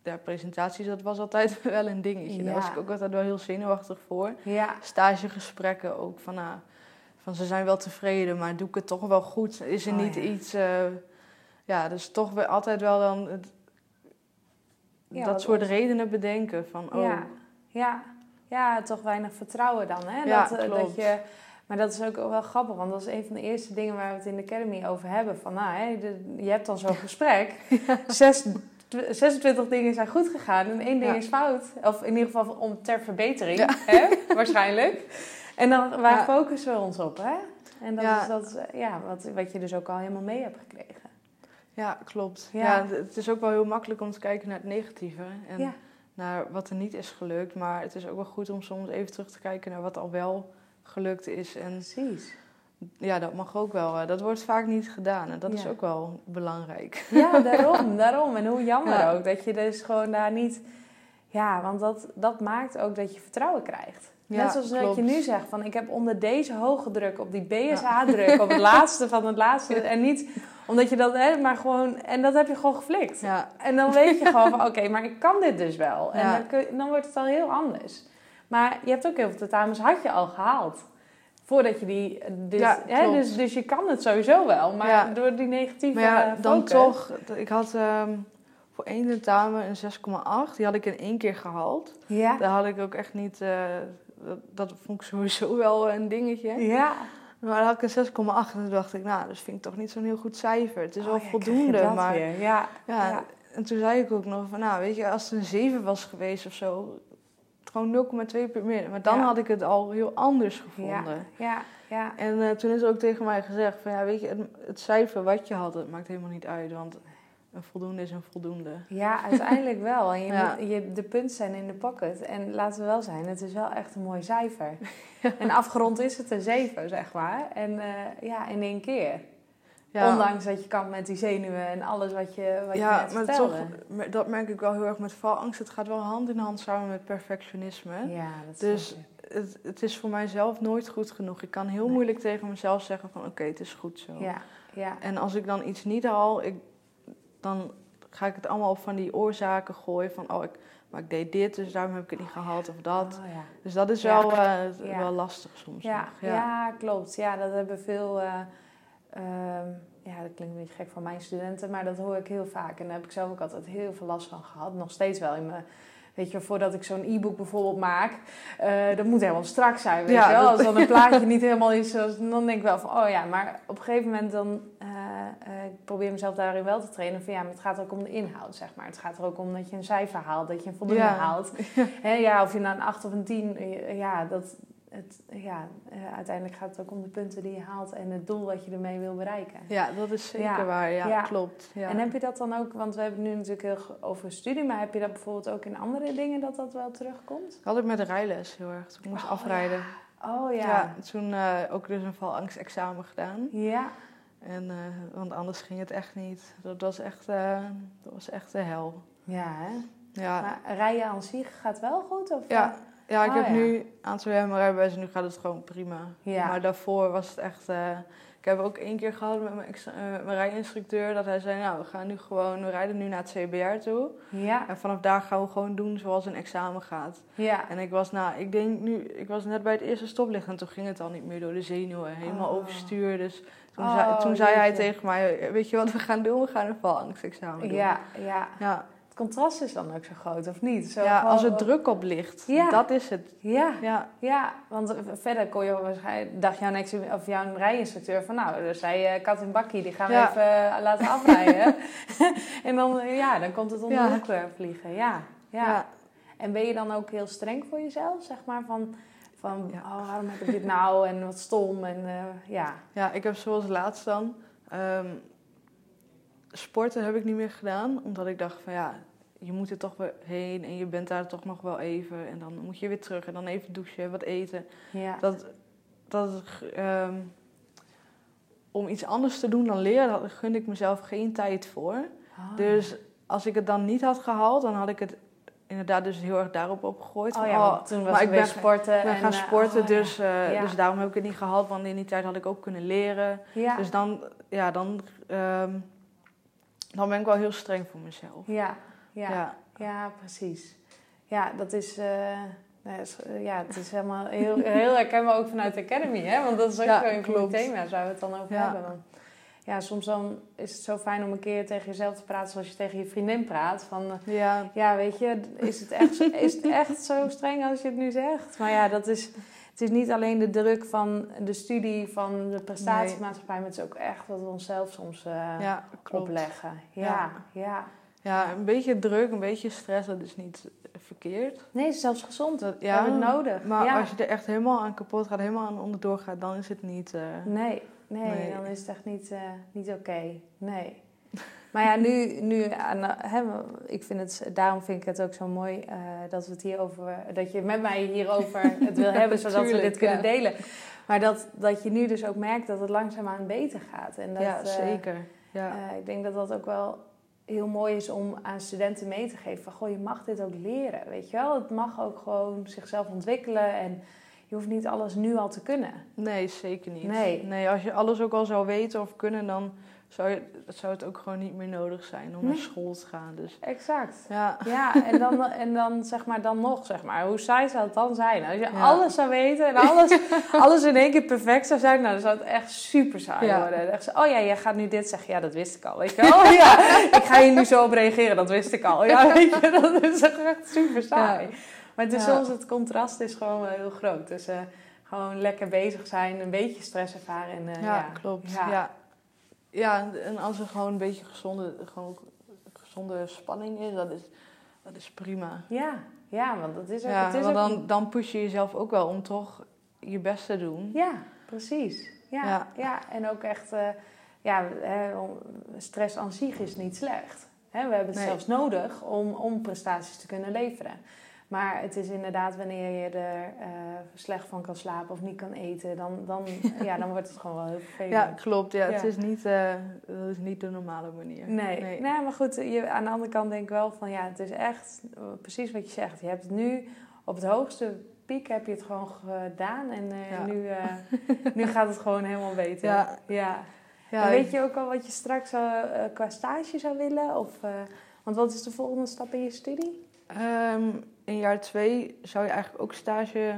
Speaker 2: ja, presentaties, dat was altijd wel een dingetje. Daar was ik ook altijd wel heel zenuwachtig voor.
Speaker 1: Ja,
Speaker 2: Stagegesprekken ook, van, nou, van ze zijn wel tevreden, maar doe ik het toch wel goed? Is er
Speaker 1: Oh,
Speaker 2: niet
Speaker 1: ja.
Speaker 2: iets... eh, ja, dus toch weer altijd wel dan het,
Speaker 1: Ja,
Speaker 2: dat soort
Speaker 1: ons-
Speaker 2: redenen bedenken van... Oh,
Speaker 1: Ja, ja. ja, toch weinig vertrouwen dan. Hè?
Speaker 2: Ja,
Speaker 1: dat, eh,
Speaker 2: klopt.
Speaker 1: dat je, maar dat is ook wel grappig, want dat is een van de eerste dingen waar we het in de Academy over hebben. Van, nou, hè, je hebt dan zo'n gesprek. Zes, tw- 26 dingen zijn goed gegaan en één ding
Speaker 2: Ja.
Speaker 1: is fout. Of in ieder geval om ter verbetering,
Speaker 2: Ja.
Speaker 1: hè? waarschijnlijk. En dan, waar
Speaker 2: Ja.
Speaker 1: focussen we ons op, hè? En dat
Speaker 2: Ja.
Speaker 1: is dat, is, ja, wat, wat je dus ook al helemaal mee hebt gekregen.
Speaker 2: Ja, klopt.
Speaker 1: Ja.
Speaker 2: Ja. het is ook wel heel makkelijk om te kijken naar het negatieve en naar wat er niet is gelukt. Maar het is ook wel goed om soms even terug te kijken naar wat al wel gelukt is. En
Speaker 1: Precies.
Speaker 2: ja, dat mag ook wel. eh, Dat wordt vaak niet gedaan en dat is ook wel belangrijk.
Speaker 1: Ja, daarom, daarom. En hoe jammer
Speaker 2: Ja.
Speaker 1: ook dat je dus gewoon daar niet... Ja, want dat, dat maakt ook dat je vertrouwen krijgt.
Speaker 2: Ja,
Speaker 1: Net zoals dat je nu zegt, van ik heb onder deze hoge druk, op die BSH-druk, op het laatste van het laatste. En niet omdat je dat, hè, maar gewoon... En dat heb je gewoon geflikt.
Speaker 2: Ja,
Speaker 1: En dan weet je gewoon van, oké, maar ik kan dit dus wel. En dan, kun- dan wordt het al heel anders. Maar je hebt ook heel veel tentamens, had je al gehaald. Voordat je die... Dus,
Speaker 2: Ja,
Speaker 1: hè, dus, dus je kan het sowieso wel. Maar door die negatieve
Speaker 2: maar ja,
Speaker 1: eh,
Speaker 2: dan
Speaker 1: focus-
Speaker 2: toch. Ik had ehm, voor één tentamen een 6,8. Die had ik in één keer gehaald.
Speaker 1: Ja.
Speaker 2: Daar had ik ook echt niet... eh, dat, dat vond ik sowieso wel een dingetje.
Speaker 1: Ja.
Speaker 2: Maar dan had ik een 6,8 en toen dacht ik, nou, dat vind ik toch niet zo'n heel goed cijfer. Het is
Speaker 1: Oh
Speaker 2: wel
Speaker 1: ja,
Speaker 2: voldoende, maar.
Speaker 1: Ja.
Speaker 2: ja,
Speaker 1: Ja.
Speaker 2: En toen zei ik ook nog van, nou, weet je, als het een 7 was geweest of zo, gewoon 0,2 per meer. Maar dan had ik het al heel anders gevonden.
Speaker 1: Ja. Ja.
Speaker 2: En eh, toen is ook tegen mij gezegd van, ja, weet je, het, het cijfer wat je had, dat maakt helemaal niet uit, want een voldoende is een voldoende.
Speaker 1: Ja, uiteindelijk wel. En je
Speaker 2: Ja.
Speaker 1: moet, je, de punten zijn in de pocket. En laten we wel zijn, het is wel echt een mooi cijfer. En afgerond is het een 7, zeg maar. En eh, ja, in één keer.
Speaker 2: Ja,
Speaker 1: Ondanks dat je kan met die zenuwen en alles wat je, wat je
Speaker 2: ja
Speaker 1: net
Speaker 2: maar
Speaker 1: vertelde.
Speaker 2: toch, dat merk ik wel heel erg met valangst. Het gaat wel hand in hand samen met perfectionisme.
Speaker 1: Ja, dat
Speaker 2: Dus-. Het, het is voor mijzelf nooit goed genoeg. Ik kan heel
Speaker 1: Nee.
Speaker 2: moeilijk tegen mezelf zeggen van, oké, het is goed zo.
Speaker 1: Ja, ja.
Speaker 2: En als ik dan iets niet haal, ik, dan ga ik het allemaal op van die oorzaken gooien. Van, oh, ik, maar ik deed dit, dus daarom heb ik het niet gehaald of dat.
Speaker 1: Oh, ja.
Speaker 2: Dus dat is
Speaker 1: Ja.
Speaker 2: wel, eh, wel lastig soms
Speaker 1: Ja, ja. klopt. Ja, dat hebben veel. eh, ehm, ja, dat klinkt een beetje gek van mijn studenten, maar dat hoor ik heel vaak. En daar heb ik zelf ook altijd heel veel last van gehad. Nog steeds wel in mijn. Weet je, voordat ik zo'n e-book bijvoorbeeld maak, eh, dat moet helemaal strak zijn. Weet
Speaker 2: Ja,
Speaker 1: je wel? Als dan een plaatje niet helemaal is, dan denk ik wel van, oh ja, maar op een gegeven moment dan, eh, eh, ik probeer mezelf daarin wel te trainen. Van ja, maar het gaat ook om de inhoud, zeg maar. Het gaat er ook om dat je een cijfer haalt, dat je een voldoende
Speaker 2: Ja.
Speaker 1: haalt. Hè, ja, of je nou een 8 of een 10, eh, ja, dat, het, ja eh, uiteindelijk gaat het ook om de punten die je haalt en het doel wat je ermee wil bereiken.
Speaker 2: Ja, dat is zeker
Speaker 1: Ja.
Speaker 2: waar. Ja,
Speaker 1: Ja.
Speaker 2: klopt. Ja.
Speaker 1: En heb je dat dan ook, want we hebben het nu natuurlijk heel over studie, maar heb je dat bijvoorbeeld ook in andere dingen dat dat wel terugkomt?
Speaker 2: had ik met de rijles heel erg. Toen ik moest
Speaker 1: Oh,
Speaker 2: afrijden.
Speaker 1: Oh
Speaker 2: Ja.
Speaker 1: ja.
Speaker 2: toen eh, ook dus een valangstexamen gedaan.
Speaker 1: Ja.
Speaker 2: En, eh, want anders ging het echt niet. Dat was echt, dat was echt de hel.
Speaker 1: Ja, hè?
Speaker 2: Ja,
Speaker 1: Maar rijden aan zich gaat wel goed? Of,
Speaker 2: ja, ja ik
Speaker 1: Oh,
Speaker 2: heb
Speaker 1: ja.
Speaker 2: nu een aantal jaar mijn rijbewijs en nu gaat het gewoon prima.
Speaker 1: Ja.
Speaker 2: Maar daarvoor was het echt... eh, ik heb ook één keer gehad met mijn, eh, mijn rijinstructeur dat hij zei... Nou, we gaan nu gewoon... We rijden nu naar het CBR toe.
Speaker 1: Ja,
Speaker 2: En vanaf daar gaan we gewoon doen zoals een examen gaat.
Speaker 1: ja.
Speaker 2: En ik was, nou, ik denk nu... Ik was net bij het eerste stoplicht en toen ging het al niet meer door de zenuwen. Helemaal
Speaker 1: Oh.
Speaker 2: overstuur. Dus toen,
Speaker 1: Oh,
Speaker 2: zei, toen zei hij tegen mij... Weet je wat we gaan doen? We gaan een valangstexamen doen.
Speaker 1: Ja, ja.
Speaker 2: Ja,
Speaker 1: Het contrast is dan ook zo groot, of niet? Zo
Speaker 2: ja
Speaker 1: gewoon-
Speaker 2: als er druk op ligt.
Speaker 1: Ja.
Speaker 2: Dat is het.
Speaker 1: Ja,
Speaker 2: Ja,
Speaker 1: ja, want verder kon je waarschijnlijk, dacht jouw, ex- of jouw rijinstructeur van nou, er zei eh, kat en bakkie, die gaan we
Speaker 2: Ja.
Speaker 1: even eh, laten afrijden. en dan, ja, dan komt het om de hoek eh, vliegen. Ja, ja. En ben je dan ook heel streng voor jezelf, zeg maar, van, van oh, waarom heb ik dit nou en wat stom en ja.
Speaker 2: Ja, ik heb zoals laatst dan... ehm, sporten heb ik niet meer gedaan. Omdat ik dacht van ja, je moet er toch weer heen. En je bent daar toch nog wel even. En dan moet je weer terug. En dan even douchen, wat eten.
Speaker 1: Ja,
Speaker 2: Dat, dat, ehm, om iets anders te doen dan leren, daar gun ik mezelf geen tijd voor.
Speaker 1: Oh,
Speaker 2: Dus als ik het dan niet had gehaald, dan had ik het inderdaad dus heel erg daarop opgegooid.
Speaker 1: Oh ja, toen was
Speaker 2: maar
Speaker 1: ik
Speaker 2: ben-
Speaker 1: sporten.
Speaker 2: ik ben
Speaker 1: en,
Speaker 2: gaan
Speaker 1: eh,
Speaker 2: sporten,
Speaker 1: oh ja.
Speaker 2: dus, eh,
Speaker 1: Ja.
Speaker 2: dus daarom heb ik het niet gehaald. Want in die tijd had ik ook kunnen leren.
Speaker 1: Ja,
Speaker 2: Dus dan, ja, dan, ehm, dan ben ik wel heel streng voor mezelf.
Speaker 1: ja, ja.
Speaker 2: Ja.
Speaker 1: Ja, precies. Ja, dat is, eh, eh, ja, het is helemaal heel, heel herkenbaar ook vanuit de Academy, hè? Want dat is ook
Speaker 2: Ja,
Speaker 1: een
Speaker 2: klopt.
Speaker 1: thema's waar we het dan over
Speaker 2: Ja.
Speaker 1: hebben. Ja, soms dan is het zo fijn om een keer tegen jezelf te praten zoals je tegen je vriendin praat. Van, eh,
Speaker 2: Ja,
Speaker 1: ja, weet je, is het, echt, is het echt zo streng als je het nu zegt? Maar ja, dat is, het is niet alleen de druk van de studie, van de prestatiemaatschappij, maar het is ook echt wat we onszelf soms eh,
Speaker 2: ja
Speaker 1: opleggen. Ja,
Speaker 2: Ja.
Speaker 1: ja.
Speaker 2: Ja, een beetje druk, een beetje stress, dat is niet verkeerd.
Speaker 1: Nee, het is zelfs gezond.
Speaker 2: Dat,
Speaker 1: We hebben het nodig.
Speaker 2: Maar
Speaker 1: ja.
Speaker 2: als je er echt helemaal aan kapot gaat, helemaal aan onderdoor gaat, dan is het niet... eh,
Speaker 1: Nee, nee,
Speaker 2: Nee.
Speaker 1: dan is het echt niet, eh, niet oké. Nee. Maar ja, nu, nu aan, hè, ik vind het, daarom vind ik het ook zo mooi eh, dat we het hierover, dat je met mij hierover het wil hebben, zodat we dit kunnen
Speaker 2: ja.
Speaker 1: delen. Maar dat, dat je nu dus ook merkt dat het langzaamaan beter gaat. En dat,
Speaker 2: ja,
Speaker 1: eh,
Speaker 2: zeker. Ja.
Speaker 1: eh, ik denk dat dat ook wel heel mooi is om aan studenten mee te geven. Van, goh, je mag dit ook leren, weet je wel. Het mag ook gewoon zichzelf ontwikkelen en je hoeft niet alles nu al te kunnen.
Speaker 2: nee, zeker niet.
Speaker 1: Nee.
Speaker 2: nee, als je alles ook al zou weten of kunnen, dan zou, je, zou het ook gewoon niet meer nodig zijn om
Speaker 1: Nee.
Speaker 2: naar school te gaan. Dus
Speaker 1: Exact.
Speaker 2: ja,
Speaker 1: Ja, en dan, en dan zeg maar dan nog, zeg maar, hoe saai zou het dan zijn? Als je
Speaker 2: Ja.
Speaker 1: alles zou weten en alles, alles in één keer perfect zou zijn, nou, dan zou het echt super saai
Speaker 2: Ja.
Speaker 1: worden. Echt oh ja, jij gaat nu dit zeggen. Ja, dat wist ik al, weet je wel? Ja, ik ga hier nu zo op reageren, dat wist ik al. Ja, weet je, dat is echt super saai.
Speaker 2: Ja.
Speaker 1: Maar het is soms, het contrast is gewoon wel heel groot. Dus eh, gewoon lekker bezig zijn, een beetje stress ervaren. En,
Speaker 2: ja,
Speaker 1: ja,
Speaker 2: klopt.
Speaker 1: Ja.
Speaker 2: Ja. En als er gewoon een beetje gezonde, gewoon gezonde spanning is, dat is, dat is prima.
Speaker 1: Ja, ja, want dat is ook...
Speaker 2: Ja,
Speaker 1: het is
Speaker 2: want
Speaker 1: ook
Speaker 2: dan, dan push je jezelf ook wel om toch je best te doen.
Speaker 1: Ja, precies. Ja, ja.
Speaker 2: Ja.
Speaker 1: en ook echt, eh, ja, stress aan zich is niet slecht. Hè, we hebben het
Speaker 2: Nee.
Speaker 1: zelfs nodig om, om prestaties te kunnen leveren. Maar het is inderdaad wanneer je er eh, slecht van kan slapen of niet kan eten, dan, dan, ja, dan wordt het gewoon wel heel vervelend.
Speaker 2: Ja, klopt. Ja, Het is niet, dat is niet de normale manier.
Speaker 1: Nee. nee. maar goed, je, aan de andere kant denk ik wel van ja, het is echt eh, precies wat je zegt. Je hebt het nu op het hoogste piek heb je het gewoon gedaan en
Speaker 2: Ja.
Speaker 1: nu, nu gaat het gewoon helemaal beter.
Speaker 2: Ja.
Speaker 1: ja. Weet je ook al wat je straks qua stage zou willen? Of, want wat is de volgende stap in je studie?
Speaker 2: Ehm, in jaar twee zou je eigenlijk ook stage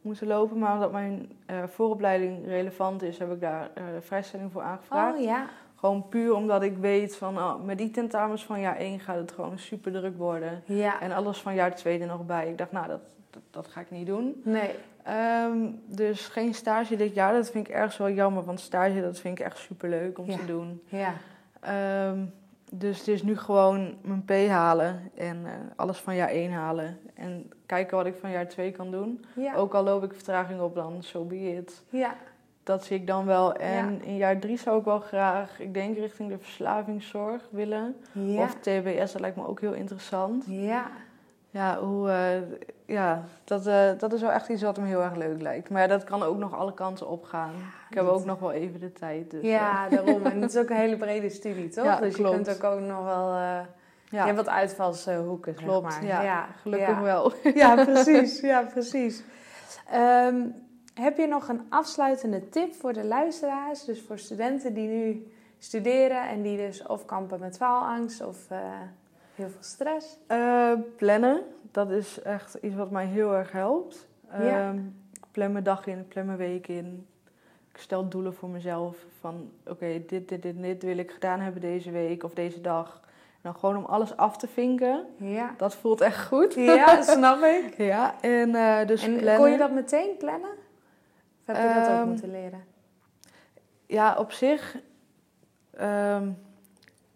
Speaker 2: moeten lopen. Maar omdat mijn eh, vooropleiding relevant is, heb ik daar eh, vrijstelling voor aangevraagd.
Speaker 1: Oh ja.
Speaker 2: Gewoon puur omdat ik weet van oh, met die tentamens van jaar 1 gaat het gewoon super druk worden.
Speaker 1: Ja.
Speaker 2: En alles van jaar 2 er nog bij. Ik dacht, nou, dat, dat, dat ga ik niet doen.
Speaker 1: Nee.
Speaker 2: Ehm, dus geen stage dit jaar. Dat vind ik ergens wel jammer. Want stage, dat vind ik echt super leuk om
Speaker 1: Ja.
Speaker 2: te doen.
Speaker 1: Ja.
Speaker 2: Ehm, dus het is nu gewoon mijn P halen en eh, alles van jaar 1 halen. En kijken wat ik van jaar 2 kan doen.
Speaker 1: Ja.
Speaker 2: Ook al loop ik vertraging op, dan so be it.
Speaker 1: Ja.
Speaker 2: Dat zie ik dan wel. En in jaar 3 zou ik wel graag, ik denk richting de verslavingszorg willen.
Speaker 1: Ja.
Speaker 2: Of TBS, dat lijkt me ook heel interessant.
Speaker 1: Ja.
Speaker 2: Ja, hoe, eh, ja dat, eh, dat is wel echt iets wat me heel erg leuk lijkt. Maar ja, dat kan ook nog alle kanten op gaan. ik heb
Speaker 1: dat-
Speaker 2: ook nog wel even de tijd. Dus,
Speaker 1: ja, daarom. En het is ook een hele brede studie, toch?
Speaker 2: Ja,
Speaker 1: dus
Speaker 2: klopt.
Speaker 1: je kunt ook, ook nog wel... eh Je hebt wat uitvalshoeken, zeg
Speaker 2: klopt.
Speaker 1: maar.
Speaker 2: Ja, gelukkig wel.
Speaker 1: Ja, precies. Ja, precies. Ehm, heb je nog een afsluitende tip voor de luisteraars? Dus voor studenten die nu studeren en die dus of kampen met faalangst of eh, heel veel stress.
Speaker 2: Eh, plannen, dat is echt iets wat mij heel erg helpt.
Speaker 1: Ja.
Speaker 2: Ehm, ik plan mijn dag in, ik plan mijn week in. Ik stel doelen voor mezelf van oké, dit, dit, dit, dit wil ik gedaan hebben deze week of deze dag. En dan gewoon om alles af te vinken.
Speaker 1: Ja,
Speaker 2: Dat voelt echt goed.
Speaker 1: ja snap ik.
Speaker 2: Ja, en eh, dus
Speaker 1: En
Speaker 2: plannen.
Speaker 1: kon je dat meteen plannen? Of heb je dat ook
Speaker 2: Ehm,
Speaker 1: moeten leren?
Speaker 2: Ja, op zich ehm,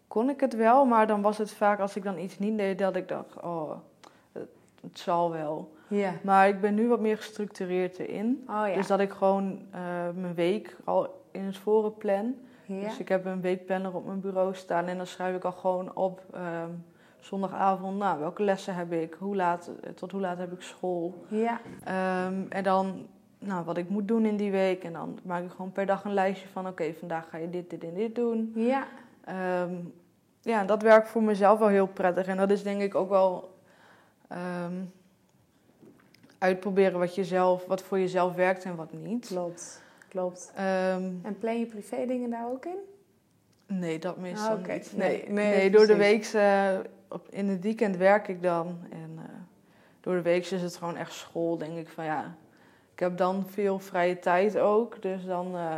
Speaker 2: kon ik het wel, maar dan was het vaak als ik dan iets niet deed, dat ik dacht, oh, het, het zal wel.
Speaker 1: Ja.
Speaker 2: Maar ik ben nu wat meer gestructureerd erin.
Speaker 1: Oh ja.
Speaker 2: Dus dat ik gewoon eh, mijn week al in het voren plan.
Speaker 1: ja.
Speaker 2: Dus ik heb een weekplanner op mijn bureau staan en dan schrijf ik al gewoon op ehm, zondagavond, nou, welke lessen heb ik, hoe laat, tot hoe laat heb ik school.
Speaker 1: ja.
Speaker 2: Ehm, en dan nou, wat ik moet doen in die week. En dan maak ik gewoon per dag een lijstje van oké, vandaag ga je dit, dit en dit doen.
Speaker 1: Ja.
Speaker 2: Ehm, ja, dat werkt voor mezelf wel heel prettig. En dat is denk ik ook wel ehm, uitproberen wat, je zelf, wat voor jezelf werkt en wat niet.
Speaker 1: Klopt. Klopt.
Speaker 2: Ehm,
Speaker 1: En plan je privé dingen daar ook in?
Speaker 2: nee, dat meestal
Speaker 1: Ah,
Speaker 2: niet.
Speaker 1: Nee,
Speaker 2: Nee,
Speaker 1: nee,
Speaker 2: nee, door de week, eh, op, in het weekend werk ik dan. En eh, door de week is het gewoon echt school, denk ik van ja. Ik heb dan veel vrije tijd ook. Dus dan eh,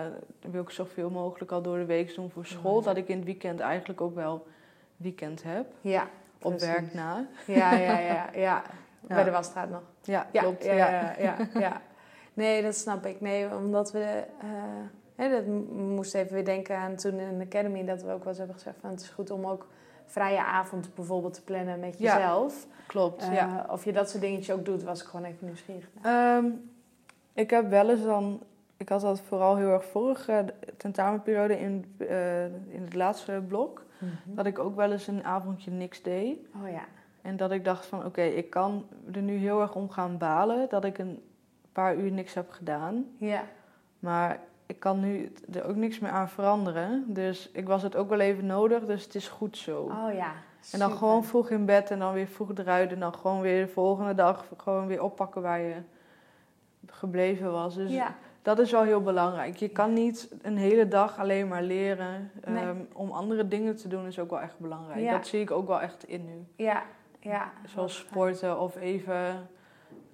Speaker 2: wil ik zoveel mogelijk al door de week doen voor school.
Speaker 1: Ja.
Speaker 2: Dat ik in het weekend eigenlijk ook wel weekend heb.
Speaker 1: Ja.
Speaker 2: Op
Speaker 1: precies.
Speaker 2: werk na.
Speaker 1: Ja, ja, ja, ja. Bij de wasstraat nog.
Speaker 2: Ja, klopt.
Speaker 1: Ja,
Speaker 2: Ja,
Speaker 1: ja. Nee, dat snap ik. Nee, omdat we... eh, hè, dat moest even weer denken aan toen in de Academy... dat we ook wel eens hebben gezegd van... het is goed om ook vrije avond bijvoorbeeld te plannen met
Speaker 2: Ja,
Speaker 1: jezelf.
Speaker 2: klopt. Ja.
Speaker 1: Of je dat soort dingetjes ook doet, was ik gewoon even nieuwsgierig naar.
Speaker 2: Ik heb wel eens dan... Ik had dat vooral heel erg vorige tentamenperiode in, eh, in het laatste blok. Dat ik ook wel eens een avondje niks deed.
Speaker 1: Oh ja.
Speaker 2: En dat ik dacht van oké, ik kan er nu heel erg om gaan balen dat ik een paar uur niks heb gedaan.
Speaker 1: Ja.
Speaker 2: Maar ik kan nu er ook niks meer aan veranderen. Dus ik was het ook wel even nodig, dus het is goed zo.
Speaker 1: Oh ja.
Speaker 2: en dan gewoon vroeg in bed en dan weer vroeg eruit. En dan gewoon weer de volgende dag gewoon weer oppakken waar je gebleven was. Dus
Speaker 1: Ja.
Speaker 2: dat is wel heel belangrijk. Je kan niet een hele dag alleen maar leren.
Speaker 1: Nee.
Speaker 2: Ehm, om andere dingen te doen is ook wel echt belangrijk.
Speaker 1: Ja.
Speaker 2: Dat zie ik ook wel echt in nu.
Speaker 1: Ja. Ja.
Speaker 2: Zoals sporten of even,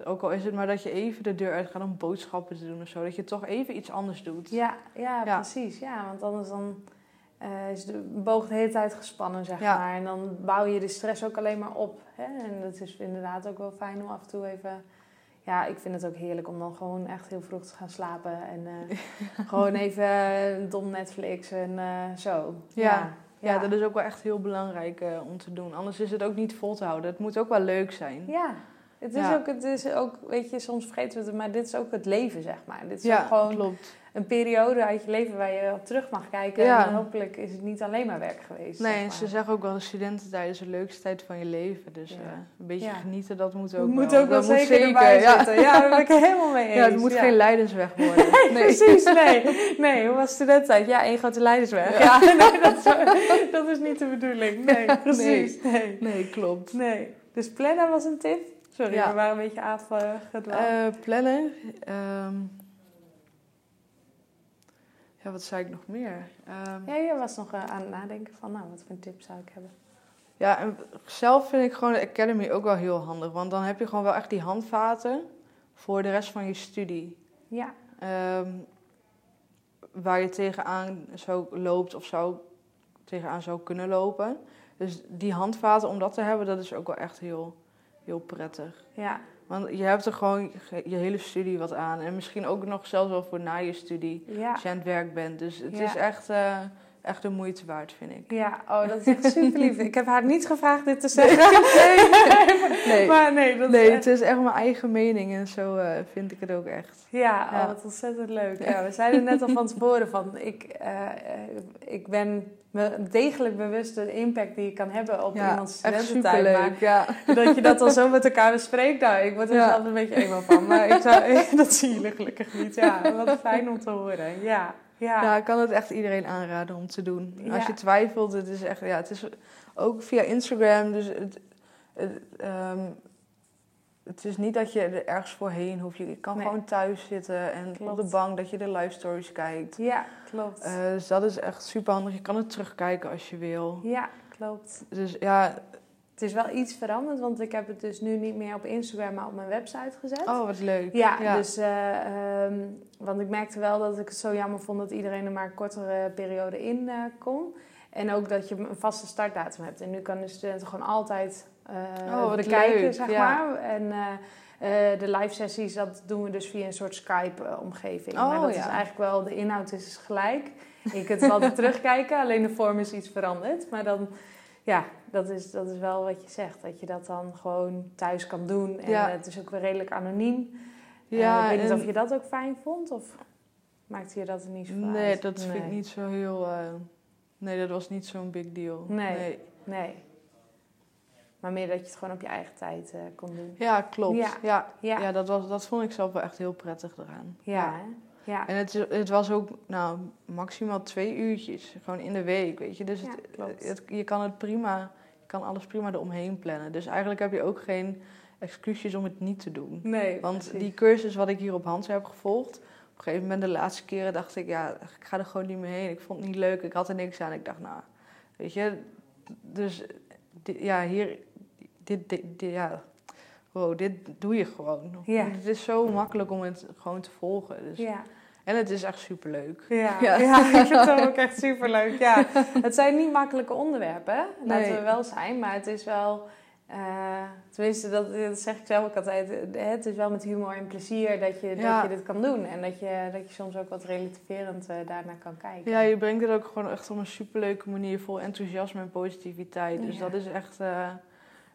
Speaker 2: ook al is het maar dat je even de deur uit gaat om boodschappen te doen of zo. Dat je toch even iets anders doet.
Speaker 1: Ja, ja,
Speaker 2: Ja.
Speaker 1: precies. Ja, want anders dan eh, is de boog de hele tijd gespannen, zeg
Speaker 2: Ja.
Speaker 1: maar. En dan bouw je de stress ook alleen maar op. Hè? En dat is inderdaad ook wel fijn om af en toe even... Ja, ik vind het ook heerlijk om dan gewoon echt heel vroeg te gaan slapen. En eh, gewoon even eh, dom Netflix en eh, zo.
Speaker 2: Ja.
Speaker 1: Ja.
Speaker 2: Ja, dat is ook wel echt heel belangrijk om te doen. Anders is het ook niet vol te houden. Het moet ook wel leuk zijn.
Speaker 1: Ja. Het is,
Speaker 2: Ja.
Speaker 1: Ook, het is ook, weet je, soms vergeten we het, maar dit is ook het leven, zeg maar. Dit is
Speaker 2: Ja,
Speaker 1: gewoon
Speaker 2: klopt.
Speaker 1: Een periode uit je leven waar je op terug mag kijken.
Speaker 2: Ja.
Speaker 1: En hopelijk is het niet alleen maar werk geweest.
Speaker 2: Nee,
Speaker 1: zeg
Speaker 2: en
Speaker 1: maar.
Speaker 2: ze zeggen ook wel de studententijd is de leukste tijd van je leven. Dus
Speaker 1: Ja.
Speaker 2: eh, een beetje
Speaker 1: Ja.
Speaker 2: genieten, dat moet ook
Speaker 1: moet
Speaker 2: wel.
Speaker 1: ook wel
Speaker 2: moet
Speaker 1: zeker, erbij zitten. Ja, daar ben ik helemaal mee eens.
Speaker 2: Ja, het moet geen lijdensweg worden. Nee.
Speaker 1: Precies, nee. Nee, hoe was studententijd? Ja, één grote leidersweg. Ja, nee, dat, is, dat is niet de bedoeling. Nee, precies. Nee.
Speaker 2: Nee, klopt.
Speaker 1: nee. Dus plannen was een tip. Sorry, we waren een beetje afgedwaald.
Speaker 2: Eh, plannen. ehm, ja, wat zei ik nog meer? Ehm,
Speaker 1: ja, jij was nog eh, aan het nadenken van, nou, wat voor een tip zou ik hebben?
Speaker 2: Ja, en zelf vind ik gewoon de Academy ook wel heel handig. Want dan heb je gewoon wel echt die handvaten voor de rest van je studie.
Speaker 1: Ja,
Speaker 2: Ehm, waar je tegenaan zou loopt of zou tegenaan zou kunnen lopen. Dus die handvaten om dat te hebben, dat is ook wel echt heel, heel prettig.
Speaker 1: ja,
Speaker 2: Want je hebt er gewoon je hele studie wat aan. En misschien ook nog zelfs wel voor na je studie.
Speaker 1: ja.
Speaker 2: Als je aan het werk bent. Dus het
Speaker 1: Ja.
Speaker 2: is echt... eh, echt de moeite waard, vind ik.
Speaker 1: Ja, oh, dat is echt super lief. ik heb haar niet gevraagd dit te zeggen.
Speaker 2: Nee, nee.
Speaker 1: Maar nee, dat
Speaker 2: nee
Speaker 1: is echt-
Speaker 2: het is echt mijn eigen mening en zo eh, vind ik het ook echt.
Speaker 1: Ja,
Speaker 2: Ja.
Speaker 1: Oh, wat ontzettend leuk. Ja, we zeiden net al van tevoren van ik, eh, ik ben me degelijk bewust de impact die je kan hebben op
Speaker 2: Ja,
Speaker 1: iemands
Speaker 2: echt
Speaker 1: studententijd.
Speaker 2: Superleuk. Ja.
Speaker 1: dat je dat dan zo met elkaar bespreekt, nou, ik word er
Speaker 2: Ja.
Speaker 1: zelf een beetje eenmaal van. Maar ik zou, dat zien jullie gelukkig niet. Ja, wat fijn om te horen. Ja, ja.
Speaker 2: Ik kan het echt iedereen aanraden om te doen.
Speaker 1: Ja.
Speaker 2: Als je twijfelt, het is echt, ja, het is ook via Instagram. Dus het, het, ehm, het is niet dat je er ergens voorheen hoeft. Je kan
Speaker 1: Nee.
Speaker 2: gewoon thuis zitten en
Speaker 1: Klopt.
Speaker 2: op de bank dat je de live stories kijkt.
Speaker 1: Ja, klopt.
Speaker 2: Eh, dus dat is echt super handig. Je kan het terugkijken als je wil.
Speaker 1: ja, klopt.
Speaker 2: Dus ja,
Speaker 1: Het is wel iets veranderd, want ik heb het dus nu niet meer op Instagram, maar op mijn website gezet.
Speaker 2: oh wat leuk.
Speaker 1: Ja, dus, eh, ehm, want ik merkte wel dat ik het zo jammer vond dat iedereen er maar een kortere periode in eh, kon. En ook dat je een vaste startdatum hebt. En nu kan de studenten gewoon altijd eh,
Speaker 2: Oh, wat
Speaker 1: bekijken,
Speaker 2: leuk,
Speaker 1: zeg
Speaker 2: ja.
Speaker 1: maar. En de live sessies, dat doen we dus via een soort Skype-omgeving.
Speaker 2: Oh,
Speaker 1: maar dat
Speaker 2: ja.
Speaker 1: is eigenlijk wel, de inhoud is dus gelijk. Je kunt wel altijd terugkijken, alleen de vorm is iets veranderd. Maar dan, ja, dat is, dat is wel wat je zegt. Dat je dat dan gewoon thuis kan doen. En
Speaker 2: Ja.
Speaker 1: eh, het is ook weer redelijk anoniem.
Speaker 2: Ja,
Speaker 1: Ja, ik weet niet
Speaker 2: en-
Speaker 1: of je dat ook fijn vond of maakte je dat er niet zo
Speaker 2: Nee,
Speaker 1: uit?
Speaker 2: dat vind ik
Speaker 1: Nee.
Speaker 2: niet zo heel... eh, nee, dat was niet zo'n big deal.
Speaker 1: Nee. Nee. Maar meer dat je het gewoon op je eigen tijd eh, kon doen.
Speaker 2: Ja, klopt.
Speaker 1: Ja.
Speaker 2: Ja. Ja.
Speaker 1: Ja.
Speaker 2: dat, was, dat vond ik zelf wel echt heel prettig eraan.
Speaker 1: Ja, hè? Ja.
Speaker 2: En het, is- het was ook nou, maximaal twee uurtjes, gewoon in de week, weet je. Dus
Speaker 1: Ja,
Speaker 2: het,
Speaker 1: klopt.
Speaker 2: het- je kan het prima, je kan alles prima eromheen plannen. Dus eigenlijk heb je ook geen excuusjes om het niet te doen.
Speaker 1: Nee,
Speaker 2: Want
Speaker 1: precies.
Speaker 2: die cursus wat ik hier op Hans heb gevolgd, op een gegeven moment de laatste keren dacht ik, ja, ik ga er gewoon niet meer heen. Ik vond het niet leuk, ik had er niks aan. Ik dacht, nou, weet je, dus ja, hier, dit, dit, dit- ja, wow, dit doe je gewoon.
Speaker 1: Ja.
Speaker 2: Het is zo makkelijk om het gewoon te volgen. Dus.
Speaker 1: Ja.
Speaker 2: En het is echt superleuk.
Speaker 1: Ja.
Speaker 2: Ja.
Speaker 1: Ja. ik vind het ook echt superleuk. Ja. Het zijn niet makkelijke onderwerpen, laten
Speaker 2: Nee.
Speaker 1: we wel zijn. Maar het is wel, eh, tenminste dat, dat zeg ik zelf ook altijd, eh, het is wel met humor en plezier dat je,
Speaker 2: Ja.
Speaker 1: dat je dit kan doen. En dat je, dat je soms ook wat relativerend eh, daarnaar kan kijken.
Speaker 2: Ja, je brengt het ook gewoon echt op een superleuke manier vol enthousiasme en positiviteit. Dus dat is echt,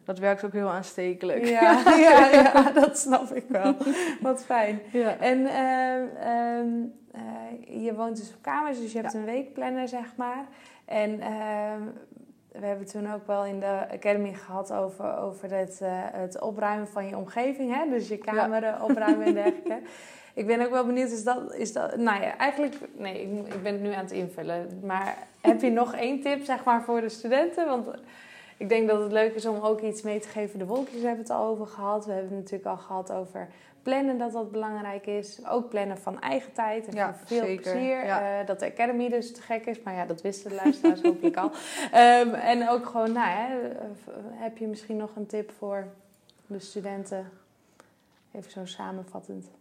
Speaker 2: dat werkt ook heel aanstekelijk.
Speaker 1: Ja, ja, ja, dat snap ik wel. Wat fijn.
Speaker 2: Ja.
Speaker 1: En ehm, ehm, eh, je woont dus op kamers, dus je hebt een weekplanner, zeg maar. En ehm, we hebben toen ook wel in de academy gehad over, over het, eh, het opruimen van je omgeving. Hè? Dus je kamer opruimen en dergelijke. Ik ben ook wel benieuwd, is dat, is dat... Nou ja, eigenlijk... Nee, ik, ik ben het nu aan het invullen. Maar heb je nog één tip, zeg maar, voor de studenten? Want ik denk dat het leuk is om ook iets mee te geven. De wolkjes hebben het al over gehad. We hebben het natuurlijk al gehad over plannen, dat dat belangrijk is. Ook plannen van eigen tijd en
Speaker 2: Ja,
Speaker 1: veel
Speaker 2: zeker.
Speaker 1: plezier.
Speaker 2: Ja.
Speaker 1: Eh, dat de Academy dus te gek is. Maar ja, dat wisten de luisteraars hopelijk al. Ehm, en ook gewoon, nou hè, eh, heb je misschien nog een tip voor de studenten? Even zo samenvattend.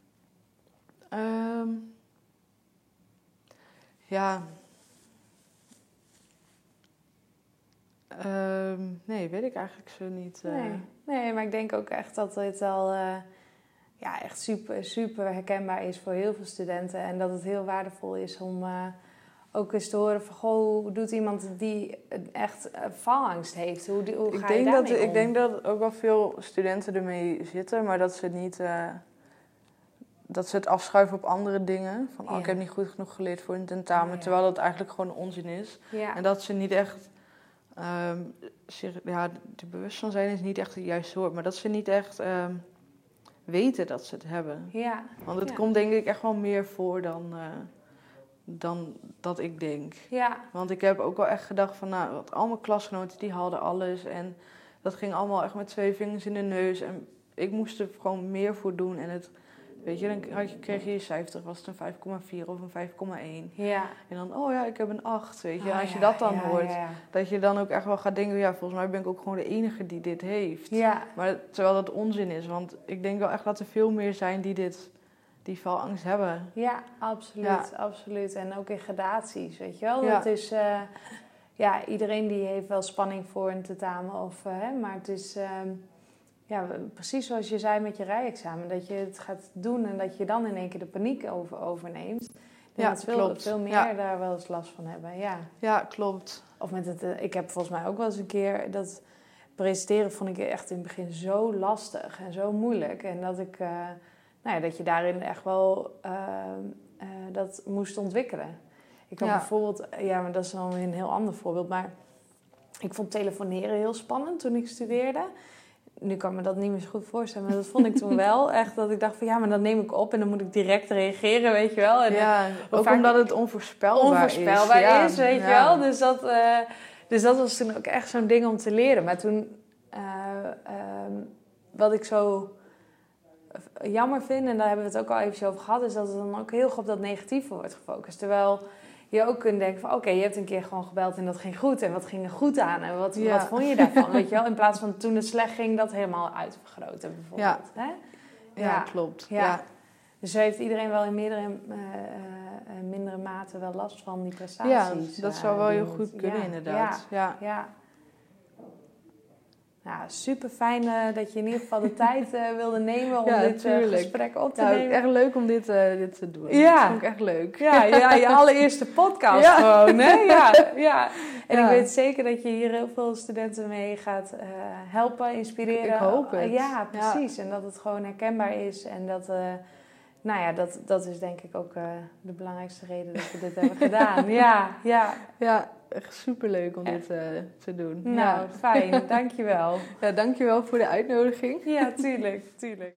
Speaker 2: Ehm, ja. Ehm, nee, weet ik eigenlijk zo niet. eh.
Speaker 1: Nee. nee, maar ik denk ook echt dat dit al eh, ja, echt super, super herkenbaar is voor heel veel studenten. En dat het heel waardevol is om eh, ook eens te horen van... Goh, hoe doet iemand die echt valangst heeft? Hoe, hoe
Speaker 2: Ik
Speaker 1: ga je
Speaker 2: denk, dat,
Speaker 1: daarmee om?
Speaker 2: ik denk dat ook wel veel studenten ermee zitten, maar dat ze niet. dat ze het afschuiven op andere dingen. Van, oh,
Speaker 1: Ja.
Speaker 2: ik heb niet goed genoeg geleerd voor een tentamen.
Speaker 1: Ja.
Speaker 2: Terwijl dat eigenlijk gewoon onzin is. En dat ze niet echt. Zich, ja, de bewust van zijn is niet echt het juiste woord. Maar dat ze niet echt ehm, weten dat ze het hebben.
Speaker 1: ja,
Speaker 2: Want het
Speaker 1: Ja.
Speaker 2: komt denk ik echt wel meer voor dan, eh, dan dat ik denk.
Speaker 1: ja,
Speaker 2: Want ik heb ook wel echt gedacht van, nou, want al mijn klasgenoten die hadden alles. En dat ging allemaal echt met twee vingers in de neus. En ik moest er gewoon meer voor doen. En het, weet je, dan had je, kreeg je je cijfer, was het een 5,4 of een 5,1.
Speaker 1: ja.
Speaker 2: En dan, oh ja, ik heb een 8, weet je. En als je dat dan
Speaker 1: ja,
Speaker 2: hoort,
Speaker 1: Ja,
Speaker 2: dat je dan ook echt wel gaat denken, ja, volgens mij ben ik ook gewoon de enige die dit heeft.
Speaker 1: ja.
Speaker 2: Maar terwijl dat onzin is, want ik denk wel echt dat er veel meer zijn die dit, die valangst hebben.
Speaker 1: Ja, absoluut, absoluut. En ook in gradaties, weet je wel. Dat is, eh, ja, iedereen die heeft wel spanning voor een tentamen. Of, eh, hè, maar het is, ehm, ja, precies zoals je zei met je rijexamen. Dat je het gaat doen en dat je dan in één keer de paniek over, overneemt.
Speaker 2: Ja,
Speaker 1: dat veel,
Speaker 2: klopt.
Speaker 1: veel meer
Speaker 2: Ja.
Speaker 1: daar wel eens last van hebben. Ja.
Speaker 2: Ja, klopt.
Speaker 1: Of met het, eh, ik heb volgens mij ook wel eens een keer dat presenteren vond ik echt in het begin zo lastig en zo moeilijk. En dat ik, eh, nou ja, dat je daarin echt wel eh, eh, dat moest ontwikkelen. Ik had
Speaker 2: Ja.
Speaker 1: bijvoorbeeld, ja, maar dat is dan weer een heel ander voorbeeld, maar ik vond telefoneren heel spannend toen ik studeerde. Nu kan ik me dat niet meer zo goed voorstellen, maar dat vond ik toen wel echt dat ik dacht van ja, maar dan neem ik op en dan moet ik direct reageren, weet je wel. En
Speaker 2: Ja, ook
Speaker 1: vaak-
Speaker 2: omdat het onvoorspelbaar,
Speaker 1: onvoorspelbaar
Speaker 2: is. Ja,
Speaker 1: is, weet je wel. Dus dat, eh, dus dat was toen ook echt zo'n ding om te leren. Maar toen, eh, ehm, wat ik zo jammer vind, en daar hebben we het ook al even over gehad, is dat het dan ook heel goed op dat negatieve wordt gefocust. Terwijl je ook kunt denken van, oké, je hebt een keer gewoon gebeld en dat ging goed. En wat ging er goed aan? En wat,
Speaker 2: Ja.
Speaker 1: wat vond je daarvan, weet je wel? In plaats van toen het slecht ging, dat helemaal uitvergroten bijvoorbeeld. Hè?
Speaker 2: Ja,
Speaker 1: Ja.
Speaker 2: klopt.
Speaker 1: Ja.
Speaker 2: Ja.
Speaker 1: Dus heeft iedereen wel in meerdere, eh, mindere mate wel last van die
Speaker 2: Ja,
Speaker 1: prestaties.
Speaker 2: dat
Speaker 1: eh,
Speaker 2: zou wel heel goed kunnen
Speaker 1: ja,
Speaker 2: inderdaad. Ja.
Speaker 1: Ja, ja. Ja, super fijn dat je in ieder geval de tijd eh, wilde nemen om
Speaker 2: Ja,
Speaker 1: dit eh, gesprek op te
Speaker 2: Ja,
Speaker 1: nemen.
Speaker 2: echt leuk om dit, eh, dit te doen.
Speaker 1: Ja.
Speaker 2: Dat vond ik echt leuk.
Speaker 1: Ja, ja, je allereerste podcast gewoon, hè? Ja, ja. En ik weet zeker dat je hier heel veel studenten mee gaat eh, helpen, inspireren.
Speaker 2: Ik hoop het.
Speaker 1: Ja, precies. En dat het gewoon herkenbaar is. En dat, eh, nou ja, dat, dat is denk ik ook eh, de belangrijkste reden dat we dit hebben gedaan. Ja, ja.
Speaker 2: Ja, echt superleuk om dit eh, te doen.
Speaker 1: Nou,
Speaker 2: Ja.
Speaker 1: fijn. Dankjewel.
Speaker 2: ja, dankjewel voor de uitnodiging.
Speaker 1: Ja, tuurlijk, tuurlijk.